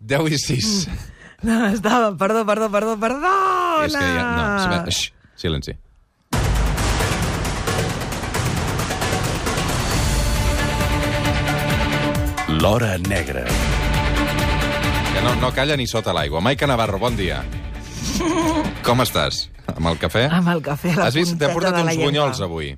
10 i 6. No, estava... Perdó, perdó, perdó, perdó! És que ja... No, silenci. Xx, silenci. L'Hora Negra. Que no, no calla ni sota l'aigua. Maica Navarro, bon dia. Com estàs? Amb el cafè? Amb el cafè la Has vist? T'he portat uns bunyols avui.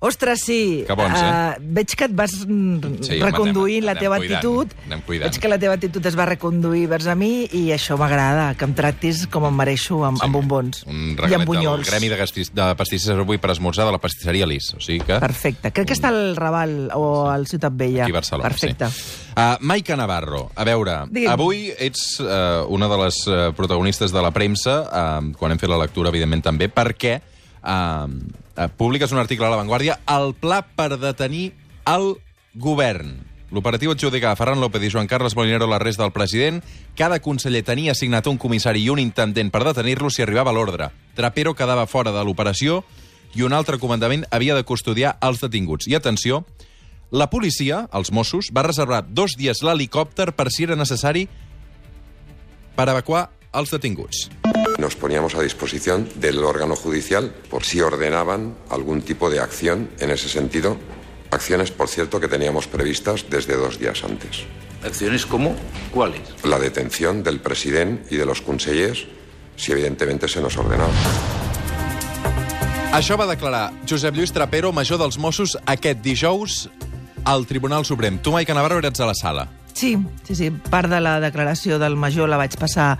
Ostres, sí. Que bons, eh? Uh, veig que et vas mm, Sí, anem- la anem teva cuidant, actitud. anem cuidant. Veig que la teva actitud es va reconduir vers a mi i això m'agrada, que em tractis com em mereixo, amb, amb bombons. Un I amb bunyols. Gremi de, gastis, de pastissers avui per esmorzar de la pastisseria Lis. O sigui que... Perfecte. Crec que està al Raval o al Ciutat Vella. Aquí a Barcelona, Perfecte. sí. Uh, Maica Navarro, a veure, Digue'm. avui ets uh, una de les uh, protagonistes de la premsa, uh, quan hem fet la lectura, evidentment, també, perquè uh, uh, publiques un article a La Vanguardia, el pla per detenir el govern. L'operatiu adjudicava a Ferran López i Joan Carles Molinero l'arrest del president. Cada conseller tenia assignat un comissari i un intendent per detenir-lo si arribava l'ordre. Trapero quedava fora de l'operació i un altre comandament havia de custodiar els detinguts. I atenció, la policia, els Mossos, va reservar dos dies l'helicòpter per si era necessari per evacuar els detinguts. Nos poníamos a disposición del órgano judicial por si ordenaban algún tipo de acción en ese sentido. Acciones, por cierto, que teníamos previstas desde dos días antes. ¿Acciones como? ¿Cuáles? La detención del presidente y de los consellers, si evidentemente se nos ordenaba. Això va declarar Josep Lluís Trapero, major dels Mossos, aquest dijous al Tribunal Suprem. Tu, Maica Navarro, eres a la sala. Sí, sí, sí. Part de la declaració del major la vaig passar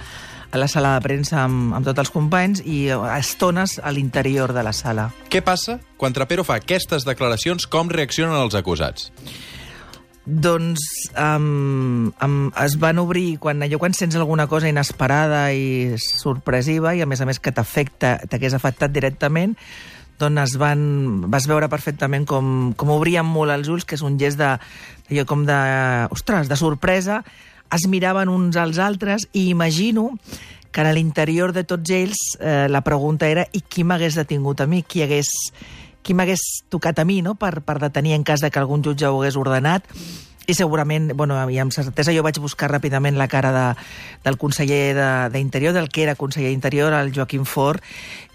a la sala de premsa amb, amb tots els companys i a estones a l'interior de la sala. Què passa quan Trapero fa aquestes declaracions? Com reaccionen els acusats? Doncs um, um, es van obrir, quan, allò quan sents alguna cosa inesperada i sorpresiva, i a més a més que t'afecta, t'hagués afectat directament, doncs es van, vas veure perfectament com, com obrien molt els ulls, que és un gest de, allò com de, ostres, de sorpresa, es miraven uns als altres i imagino que a l'interior de tots ells eh, la pregunta era i qui m'hagués detingut a mi, qui hagués qui m'hagués tocat a mi no? per, per detenir en cas de que algun jutge ho hagués ordenat i segurament, bueno, i amb certesa jo vaig buscar ràpidament la cara de, del conseller de- d'Interior, del que era conseller d'Interior, el Joaquim Fort,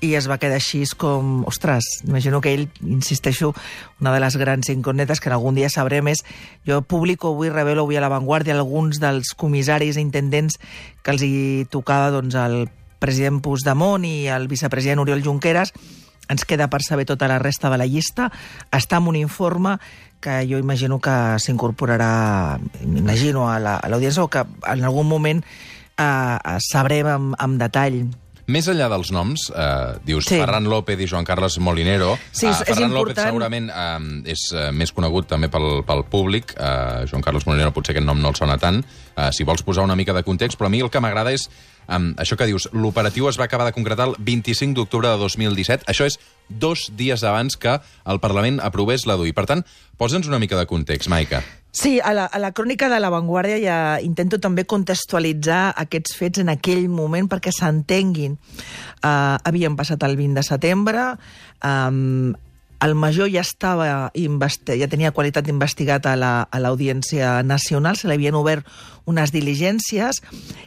i es va quedar així com... Ostres, imagino que ell, insisteixo, una de les grans incògnites que algun dia sabrem és... Jo publico avui, revelo avui a La Vanguardia alguns dels comissaris i intendents que els hi tocava doncs, el president Puigdemont i el vicepresident Oriol Junqueras, ens queda per saber tota la resta de la llista. Està en un informe que jo imagino que s'incorporarà, imagino, a la- a l'audiència la, o que en algun moment eh, eh, sabrem amb, amb detall. Més enllà dels noms, eh, dius Sí. Ferran López i Joan Carles Molinero. Sí, és- Eh, és Ferran López important. segurament eh, és eh, més conegut també pel, pel públic. Eh, Joan Carles Molinero potser aquest nom no el sona tant. Eh, si vols posar una mica de context, però a mi el que m'agrada és eh, això que dius. L'operatiu es va acabar de concretar el 25 d'octubre de 2017. Això és dos dies abans que el Parlament aprovés la DUI. Per tant, posa'ns una mica de context, Maica. Sí, a la, a la crònica de La Vanguardia ja intento també contextualitzar aquests fets en aquell moment perquè s'entenguin. Uh, havien passat el 20 de setembre, um, el major ja estava ja tenia qualitat d'investigat a la- a l'Audiència la, Nacional, se li havien obert unes diligències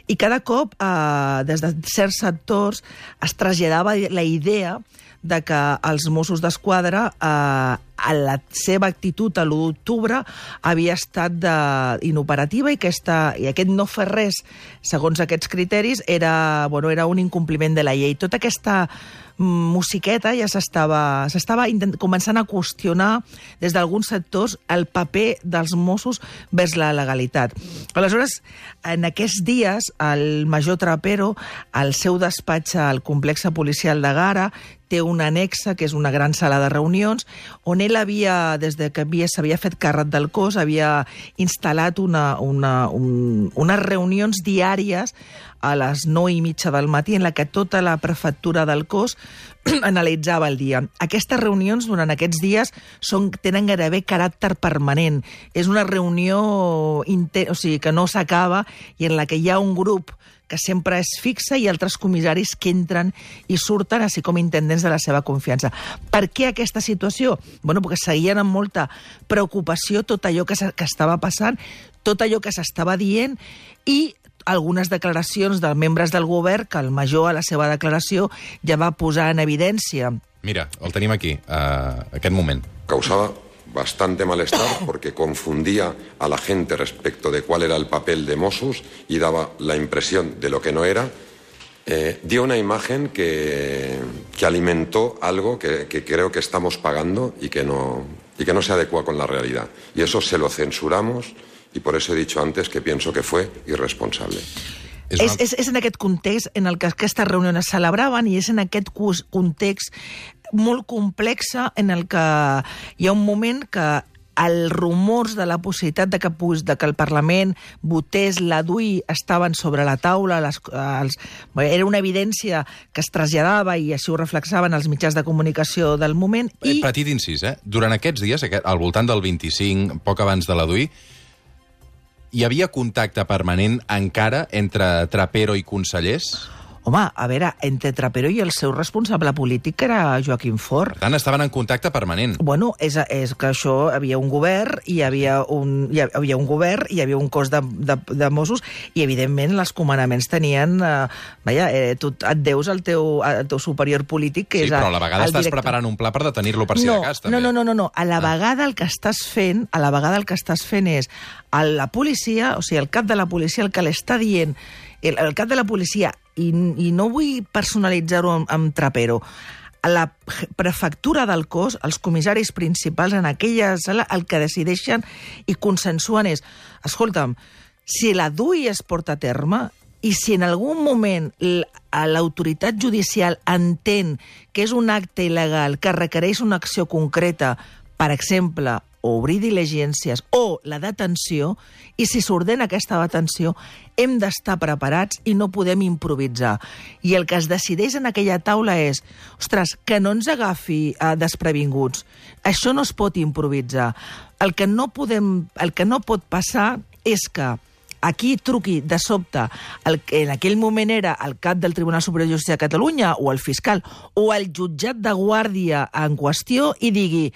i cada cop, eh, des de certs sectors, es traslladava la idea de que els Mossos d'Esquadra, eh, a la seva actitud a l'1 d'octubre, havia estat de, inoperativa i, aquesta, i aquest no fer res, segons aquests criteris, era, bueno, era un incompliment de la llei. Tota aquesta musiqueta ja s'estava començant a qüestionar des d'alguns sectors el paper dels Mossos vers la legalitat. Aleshores, en aquests dies, el major Trapero, al seu despatx al complex policial de Gara, té un anexa, que és una gran sala de reunions, on ell havia, des de que havia- s'havia fet càrrec del cos, havia instal·lat una, una, un, unes reunions diàries a les 9 i mitja del matí en la que tota la prefectura del cos analitzava el dia. Aquestes reunions durant aquests dies són, tenen gairebé caràcter permanent. És una reunió inte o sigui, que no s'acaba i en la que hi ha un grup que sempre és fixa i altres comissaris que entren i surten, així com intendents de la seva confiança. Per què aquesta situació? Bueno, perquè seguien amb molta preocupació tot allò que, que estava passant, tot allò que s'estava dient i algunes declaracions de membres del govern que el major a la seva declaració ja va posar en evidència. Mira, el tenim aquí, uh, aquest moment. Causaba bastante malestar porque confundía a la gente respecto de cuál era el papel de Mossus y daba la impresión de lo que no era. Eh, dio una imagen que, que alimentó algo que, que creo que estamos pagando y que, no, y que no se adecua con la realidad. Y eso se lo censuramos y por eso he dicho antes que pienso que fue irresponsable. És És, una... és, és en aquest context en el que aquestes reunions es celebraven i és en aquest context molt complexa en el que hi ha un moment que els rumors de la possibilitat de que, de que el Parlament votés la DUI estaven sobre la taula, les, els, era una evidència que es traslladava i així ho reflexaven els mitjans de comunicació del moment. I... I, Petit incís, eh? Durant aquests dies, aquest, al voltant del 25, poc abans de la DUI, hi havia contacte permanent encara entre Trapero i consellers? Home, a veure, entre Trapero i el seu responsable polític, que era Joaquim Forn, Per tant, estaven en contacte permanent. Bueno, és, és que això havia un govern, i havia un, hi havia un govern, hi havia un cos de, de, de Mossos, i evidentment els comandaments tenien... Eh, vaja, eh, tu et deus al teu, al teu superior polític, que Sí, és... però a la vegada estàs director. preparant un pla per detenir-lo per si no, de cas, també. No, no, no, no, no. A la Ah. vegada el que estàs fent, a la vegada el que estàs fent és a la policia, o sigui, el cap de la policia el que l'està dient, el, el cap de la policia, i, i no vull personalitzar-ho amb, amb Trapero, a la prefectura del cos, els comissaris principals en aquella sala, el que decideixen i consensuen és, escolta'm, si la DUI es porta a terme i si en algun moment l'autoritat judicial entén que és un acte il·legal que requereix una acció concreta, per exemple, obrir diligències o la detenció, i si s'ordena aquesta detenció, hem d'estar preparats i no podem improvisar. I el que es decideix en aquella taula és, ostres, que no ens agafi eh, desprevinguts. Això no es pot improvisar. El que no, podem, el que no pot passar és que aquí truqui de sobte el que en aquell moment era el cap del Tribunal Superior de Justícia de Catalunya o el fiscal o el jutjat de guàrdia en qüestió i digui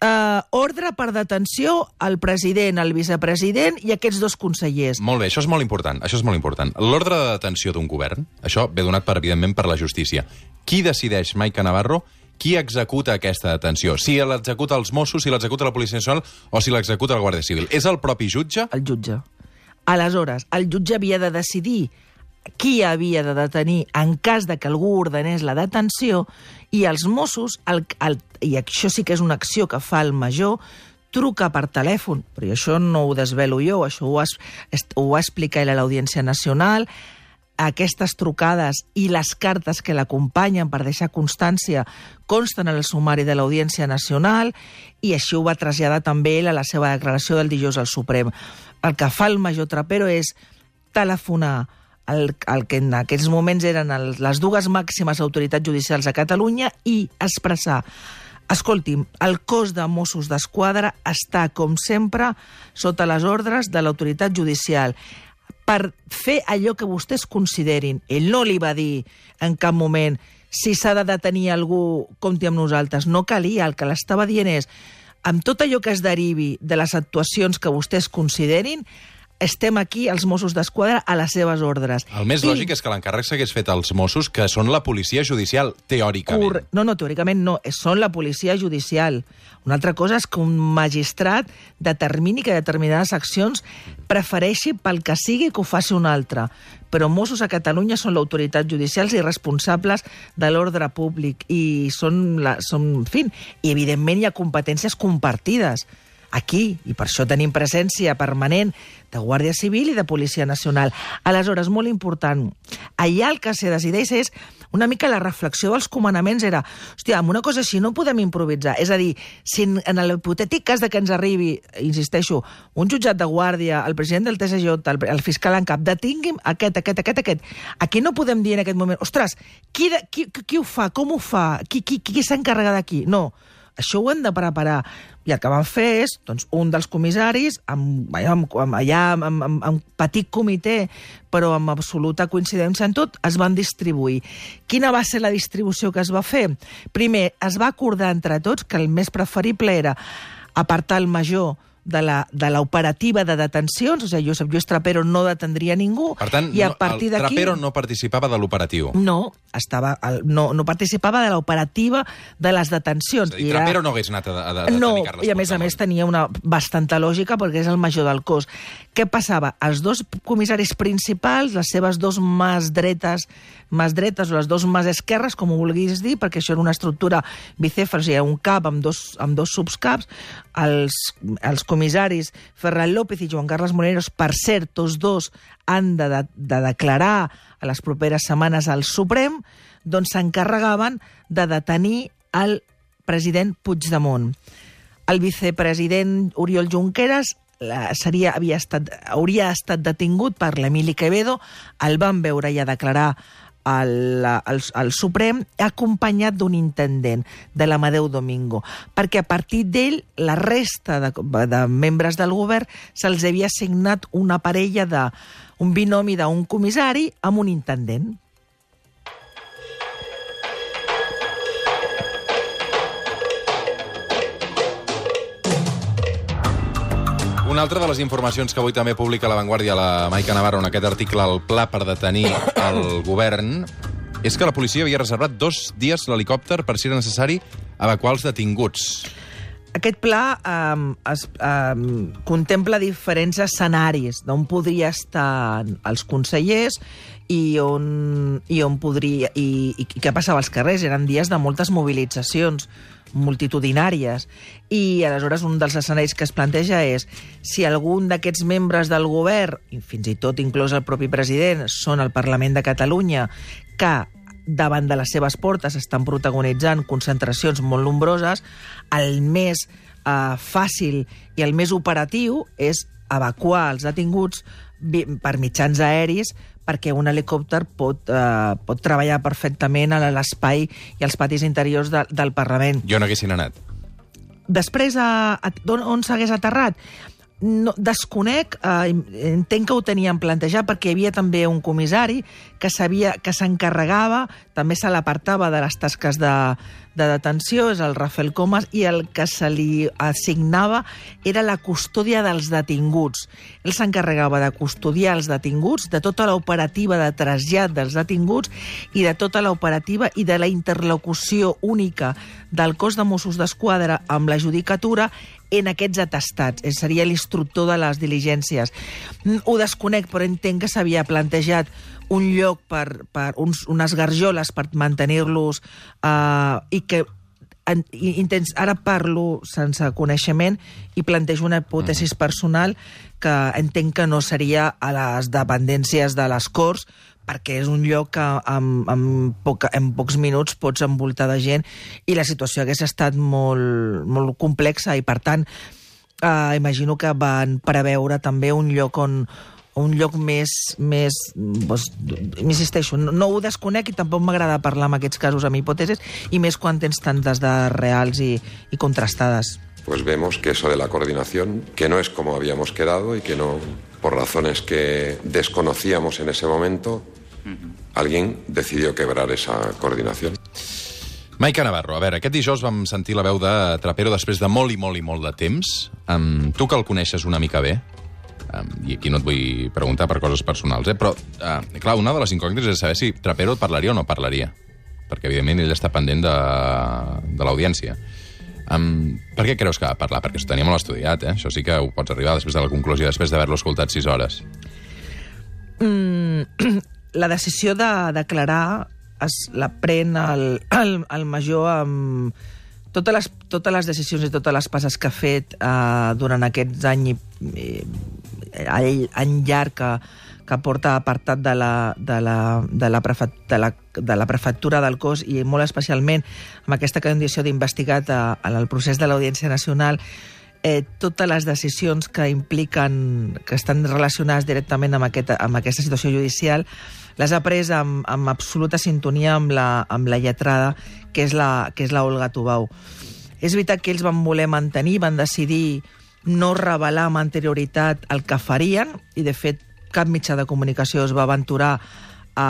eh, ordre per detenció al president, al vicepresident i aquests dos consellers. Molt bé, això és molt important. Això és molt important. L'ordre de detenció d'un govern, això ve donat, per, evidentment, per la justícia. Qui decideix, Maica Navarro, qui executa aquesta detenció? Si l'executa els Mossos, si l'executa la Policia Nacional o si l'executa el Guàrdia Civil. És el propi jutge? El jutge. Aleshores, el jutge havia de decidir qui havia de detenir en cas de que algú ordenés la detenció i els Mossos, el, el, i això sí que és una acció que fa el major, truca per telèfon, però això no ho desvelo jo, això ho, est- ho va explicar a l'Audiència Nacional, aquestes trucades i les cartes que l'acompanyen per deixar constància consten en el sumari de l'Audiència Nacional i així ho va traslladar també ell a la seva declaració del dijous al Suprem. El que fa el major Trapero és telefonar el, el que en aquests moments eren el, les dues màximes autoritats judicials a Catalunya i expressar Escolti'm, el cos de Mossos d'Esquadra està, com sempre, sota les ordres de l'autoritat judicial per fer allò que vostès considerin. Ell no li va dir en cap moment si s'ha de detenir algú, compti amb nosaltres. No calia, el que l'estava dient és amb tot allò que es derivi de les actuacions que vostès considerin, estem aquí, els Mossos d'Esquadra, a les seves ordres. El més I- lògic és que l'encàrrec s'hagués fet als Mossos, que són la policia judicial, teòricament. Corre... No, no, teòricament no, són la policia judicial. Una altra cosa és que un magistrat determini que determinades accions prefereixi pel que sigui que ho faci un altre. Però Mossos a Catalunya són l'autoritat judicials i responsables de l'ordre públic i són, la, són, en fi, i evidentment hi ha competències compartides aquí, i per això tenim presència permanent de Guàrdia Civil i de Policia Nacional. Aleshores, molt important, allà el que se decideix és una mica la reflexió dels comandaments era, hòstia, amb una cosa així no podem improvisar. És a dir, si en, l'hipotètic cas de que ens arribi, insisteixo, un jutjat de guàrdia, el president del TSJ, el, el fiscal en cap, detingui'm aquest, aquest, aquest, aquest. Aquí no podem dir en aquest moment, ostres, qui, de, qui, qui, qui ho fa, com ho fa, qui, qui, qui s'encarrega d'aquí? No, això ho hem de preparar. I el que van fer és, doncs, un dels comissaris, amb, amb, amb, allà amb, amb, amb petit comitè, però amb absoluta coincidència en tot, es van distribuir. Quina va ser la distribució que es va fer? Primer, es va acordar entre tots que el més preferible era apartar el major de la, de l'operativa de detencions, o sigui, Josep Lluís Trapero no detendria ningú, Per tant, i a no, partir el d'aquí... Trapero no participava de l'operatiu. No, estava, el- no, no participava de l'operativa de les detencions. És a dir, Trapero no hagués anat a, a, a no, detenir Carles i a més a més tenia una bastanta lògica perquè és el major del cos. Què passava? Els dos comissaris principals, les seves dos mas dretes, mas dretes o les dos mas esquerres, com ho vulguis dir, perquè això era una estructura bicèfala, o sigui, un cap amb dos, amb dos subcaps, els, els comissaris Ferran López i Joan Carles Moreros, per cert, tots dos han de, de, de declarar a les properes setmanes al Suprem, doncs s'encarregaven de detenir el president Puigdemont. El vicepresident Oriol Junqueras la, seria, havia estat, hauria estat detingut per l'Emili Quevedo, el van veure ja declarar al, al, al Suprem, acompanyat d'un intendent, de l'Amadeu Domingo, perquè a partir d'ell, la resta de, de membres del govern se'ls havia assignat una parella de un binomi d'un comissari amb un intendent. Una altra de les informacions que avui també publica La Vanguardia, la Maica Navarro, en aquest article, el pla per detenir el govern, és que la policia havia reservat dos dies l'helicòpter per, si era necessari, evacuar els detinguts. Aquest pla um, es, um, contempla diferents escenaris d'on podria estar els consellers i on, i on podria... I, i què passava als carrers? Eren dies de moltes mobilitzacions multitudinàries. I aleshores un dels escenaris que es planteja és si algun d'aquests membres del govern, i fins i tot inclòs el propi president, són al Parlament de Catalunya, que davant de les seves portes estan protagonitzant concentracions molt nombroses, el més eh, fàcil i el més operatiu és evacuar els detinguts per mitjans aeris perquè un helicòpter pot, eh, pot treballar perfectament a l'espai i als patis interiors de, del Parlament. Jo no haguessin anat. Després, a, a, on, on s'hagués aterrat? No, desconec, eh, entenc que ho tenien plantejat perquè hi havia també un comissari que sabia que s'encarregava, també se l'apartava de les tasques de, de detenció, és el Rafael Comas, i el que se li assignava era la custòdia dels detinguts. Ell s'encarregava de custodiar els detinguts, de tota l'operativa de trasllat dels detinguts i de tota l'operativa i de la interlocució única del cos de Mossos d'Esquadra amb la judicatura en aquests atestats. Seria l'instructor de les diligències. Ho desconec, però entenc que s'havia plantejat un lloc per, per uns, unes garjoles per mantenir-los eh, i que en, i intents, ara parlo sense coneixement i plantejo una hipòtesi personal que entenc que no seria a les dependències de les Corts perquè és un lloc que en, en, poca, en pocs minuts pots envoltar de gent i la situació hagués estat molt, molt complexa i, per tant, eh, imagino que van preveure també un lloc on un lloc més... més doncs, insisteixo, no, no ho desconec i tampoc m'agrada parlar en aquests casos amb hipòtesis i més quan tens tantes dades reals i, i contrastades. Pues vemos que eso de la coordinación, que no es como habíamos quedado y que no, por razones que desconocíamos en ese momento, alguien decidió quebrar esa coordinación. Maica Navarro, a veure, aquest dijous vam sentir la veu de Trapero després de molt i molt i molt de temps. Um, tu que el coneixes una mica bé, um, i aquí no et vull preguntar per coses personals, eh? però, uh, clar, una de les incògnites és saber si Trapero parlaria o no parlaria, perquè, evidentment, ell està pendent de, de l'audiència. Um, per què creus que va parlar? Perquè ho teníem molt estudiat, eh? Això sí que ho pots arribar després de la conclusió, després d'haver-lo escoltat sis hores. Mm, la decisió de declarar es la pren el, el, el major amb totes les, totes les decisions i totes les passes que ha fet eh, durant aquests any, i- eh, any, llarg que, que porta apartat de la, de, la, de, la prefect, de, la, de la prefectura del cos i molt especialment amb aquesta condició d'investigat a- en el procés de l'Audiència Nacional eh, totes les decisions que impliquen, que estan relacionades directament amb, aquest, amb aquesta situació judicial, les ha pres amb, amb absoluta sintonia amb la, amb la lletrada, que és la, que és la Olga Tubau. És veritat que ells van voler mantenir, van decidir no revelar amb anterioritat el que farien, i de fet cap mitjà de comunicació es va aventurar a,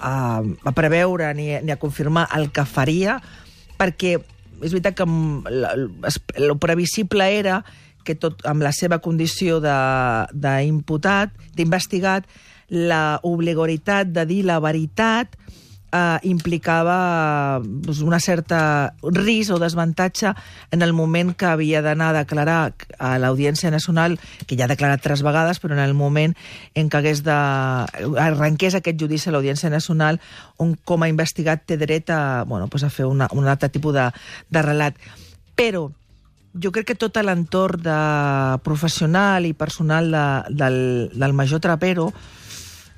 a, a preveure ni, ni a confirmar el que faria, perquè és veritat que el previsible era que tot, amb la seva condició d'imputat, d'investigat, la de dir la veritat eh, implicava doncs, una certa risc o desavantatge en el moment que havia d'anar a declarar a l'Audiència Nacional, que ja ha declarat tres vegades, però en el moment en què hagués de... arrenqués aquest judici a l'Audiència Nacional, on com a investigat té dret a, bueno, pues a fer una, un altre tipus de, de relat. Però jo crec que tot l'entorn de professional i personal de, del, del major Trapero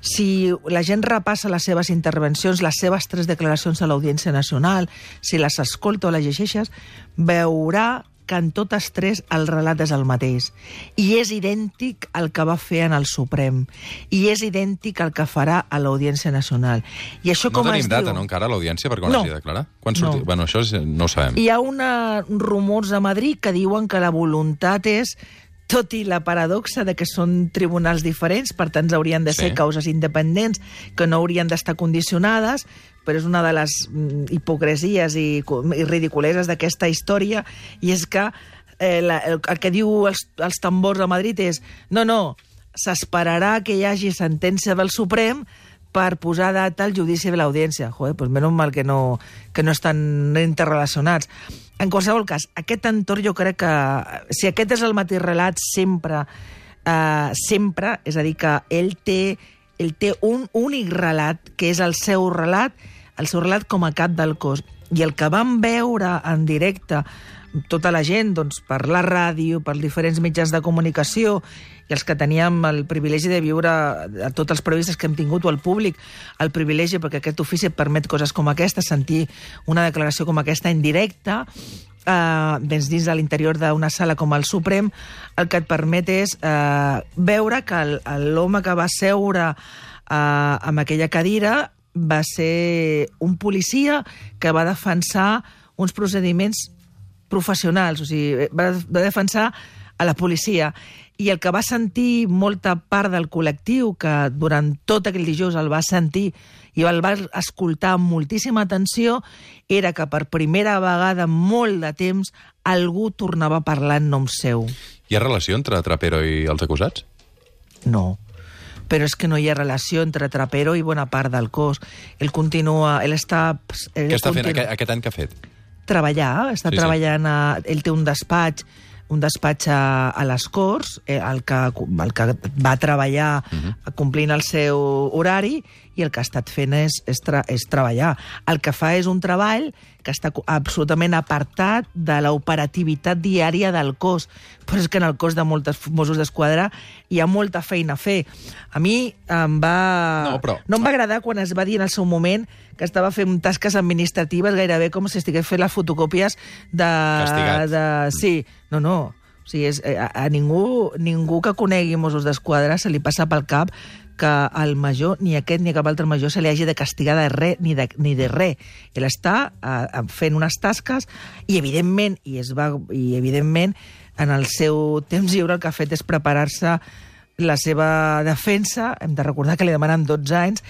si la gent repassa les seves intervencions, les seves tres declaracions a l'Audiència Nacional, si les escolta o les llegeixes, veurà que en totes tres el relat és el mateix. I és idèntic al que va fer en el Suprem. I és idèntic al que farà a l'Audiència Nacional. I això No com tenim es data, diu? no, encara, a l'audiència, per quan No. hagi de declarar? Quan surti? No. Bueno, això és, no ho sabem. Hi ha una, rumors a Madrid que diuen que la voluntat és tot i la paradoxa de que són tribunals diferents, per tant haurien de ser Sí. causes independents, que no haurien d'estar condicionades, però és una de les mm, hipocresies i, i ridiculeses d'aquesta història, i és que eh, la, el, el que diu els, els tambors de Madrid és no, no, s'esperarà que hi hagi sentència del Suprem per posar data al judici de l'audiència. Joder, doncs menys mal que no, que no estan interrelacionats. En qualsevol cas, aquest entorn jo crec que... Si aquest és el mateix relat sempre, eh, sempre, és a dir, que ell té, ell té un únic relat, que és el seu relat, el seu relat com a cap del cos. I el que vam veure en directe tota la gent, doncs, per la ràdio, per diferents mitjans de comunicació, i els que teníem el privilegi de viure, a tots els periodistes que hem tingut, o el públic, el privilegi, perquè aquest ofici et permet coses com aquesta, sentir una declaració com aquesta en directe, eh, dins de l'interior d'una sala com el Suprem, el que et permet és eh, veure que l'home que va seure eh, amb aquella cadira va ser un policia que va defensar uns procediments professionals, o sigui, va, va defensar a la policia. I el que va sentir molta part del col·lectiu, que durant tot aquell dijous el va sentir i el va escoltar amb moltíssima atenció, era que per primera vegada en molt de temps algú tornava a parlar en nom seu. Hi ha relació entre Trapero i els acusats? No. Però és que no hi ha relació entre Trapero i bona part del cos. Ell continua... Ell està... Ell Què està fent continua- aquest, aquest any que ha fet? Treballar, està Sí, sí. sí, treballant, a, ell té un despatx, un despatx a, a les Corts, eh, el, que, el que va treballar uh -huh. complint el seu horari, i el que ha estat fent és, és, tra és treballar. El que fa és un treball que està absolutament apartat de l'operativitat diària del cos. Però és que en el cos de moltes Mossos d'Esquadra hi ha molta feina a fer. A mi em va... No, però- no em va agradar quan es va dir en el seu moment que estava fent tasques administratives gairebé com si estigués fent les fotocòpies de... Castigat. de sí, no, no. O sigui, és, eh, a, a ningú, ningú que conegui Mossos d'Esquadra se li passa pel cap que al major, ni aquest ni cap altre major, se li hagi de castigar de res ni de, ni de res. Ell està eh, fent unes tasques i, evidentment, i, es va, i evidentment, en el seu temps lliure el que ha fet és preparar-se la seva defensa. Hem de recordar que li demanen 12 anys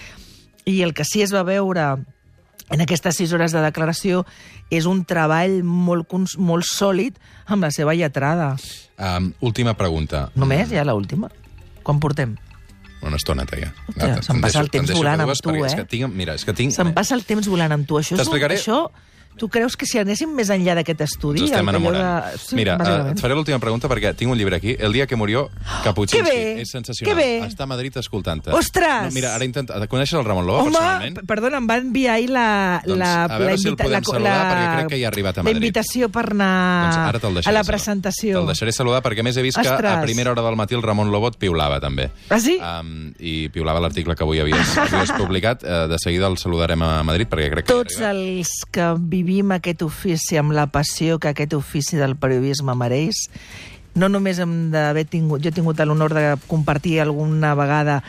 i el que sí es va veure en aquestes sis hores de declaració és un treball molt, molt sòlid amb la seva lletrada. Um, última pregunta. Només, ja l'última. Quan portem? Una estoneta, ja. Hòstia, se'm passa el temps volant amb tu, eh? És que tinc, mira, és que tinc... Se'm passa el temps volant amb tu. Això, és un, això tu creus que si anéssim més enllà d'aquest estudi... Ens estem enamorant. De... Sí, Mira, uh, et faré l'última pregunta perquè tinc un llibre aquí, El dia que murió Caputxinski. Que bé, És sensacional. que bé. Està a Madrid escoltant-te. Ostres! No, mira, ara intenta... Coneixes el Ramon Loba, Home, personalment? perdona, em va enviar ahir la... Doncs, la a veure si el podem saludar, perquè crec que ja ha arribat a Madrid. La invitació per anar Doncs ara deixaré a la presentació. Te'l deixaré saludar perquè més he vist que a Ostres. primera hora del matí el Ramon Lobo et piulava també. Ah, sí? Um, I piulava l'article que avui havies, havies publicat. Uh, de seguida el saludarem a Madrid perquè crec que Tots els que vivim aquest ofici amb la passió que aquest ofici del periodisme mereix, no només hem d'haver tingut... Jo he tingut l'honor de compartir alguna vegada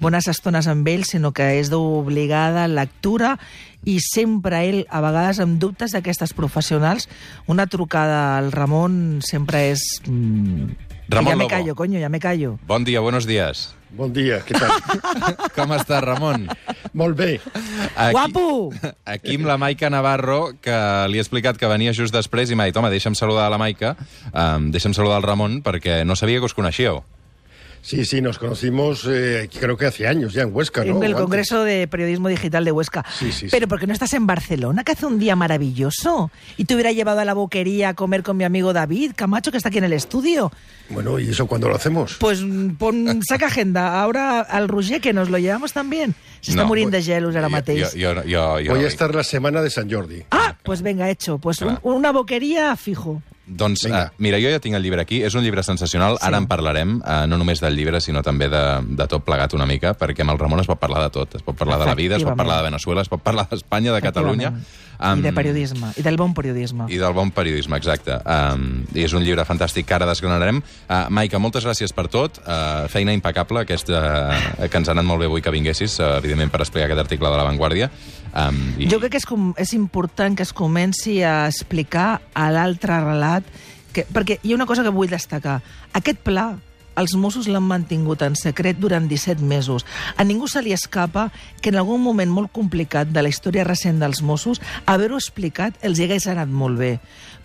bones estones amb ell, sinó que és d'obligada lectura i sempre ell, a vegades amb dubtes d'aquestes professionals, una trucada al Ramon sempre és... Mm, Ramon ja me Lobo. callo, coño, ja me callo. Bon dia, buenos días. Bon dia, què tal? Com estàs, Ramon? Molt bé. Aquí, Guapo! Aquí amb la Maica Navarro, que li he explicat que venia just després i m'ha dit, home, deixa'm saludar a la Maica, um, deixa'm saludar al Ramon, perquè no sabia que us coneixíeu. Sí, sí, nos conocimos eh, creo que hace años ya en Huesca, ¿no? En el. Congreso de Periodismo Digital de Huesca. Sí, sí. Pero ¿por qué no estás en Barcelona, que hace un día maravilloso? Y te hubiera llevado a la boquería a comer con mi amigo David Camacho, que está aquí en el estudio. Bueno, ¿y eso cuándo lo hacemos? Pues pon, saca agenda. Ahora al Roger, que nos lo llevamos también. Se está No, muriendo de vull- gelos ara mateix. Jo, jo, jo, jo, Voy a estar la semana de San Jordi. Ah, pues venga, hecho. Pues un- una boquería fijo. Doncs, uh, mira, jo ja tinc el llibre aquí, és un llibre sensacional, Sí. ara en parlarem, uh, no només del llibre, sinó també de, de tot plegat una mica, perquè amb el Ramon es pot parlar de tot, es pot parlar de la vida, es pot parlar de Venezuela, es pot parlar d'Espanya, de Catalunya... Efectivament. I de periodisme, i del bon periodisme. I del bon periodisme, exacte. Um, I és un llibre fantàstic que ara desgranarem. Uh, Maica, moltes gràcies per tot. Uh, feina impecable, aquesta, uh, que ens ha anat molt bé avui que vinguessis, uh, evidentment, per explicar aquest article de La Vanguardia. Um, i... Jo crec que és, com, és important que es comenci a explicar a l'altre relat, que, perquè hi ha una cosa que vull destacar. Aquest pla, els Mossos l'han mantingut en secret durant 17 mesos. A ningú se li escapa que en algun moment molt complicat de la història recent dels Mossos, haver-ho explicat els hi hagués anat molt bé.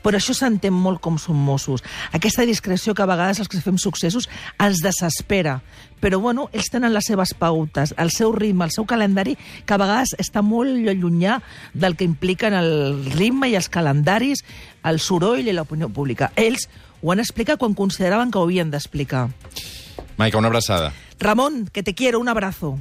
Però això s'entén molt com són Mossos. Aquesta discreció que a vegades els que fem successos ens desespera. Però, bueno, ells tenen les seves pautes, el seu ritme, el seu calendari, que a vegades està molt llunyà del que impliquen el ritme i els calendaris, el soroll i l'opinió pública. Ells ho han explicat quan consideraven que ho havien d'explicar. Maica, una abraçada. Ramon, que te quiero, un abrazo.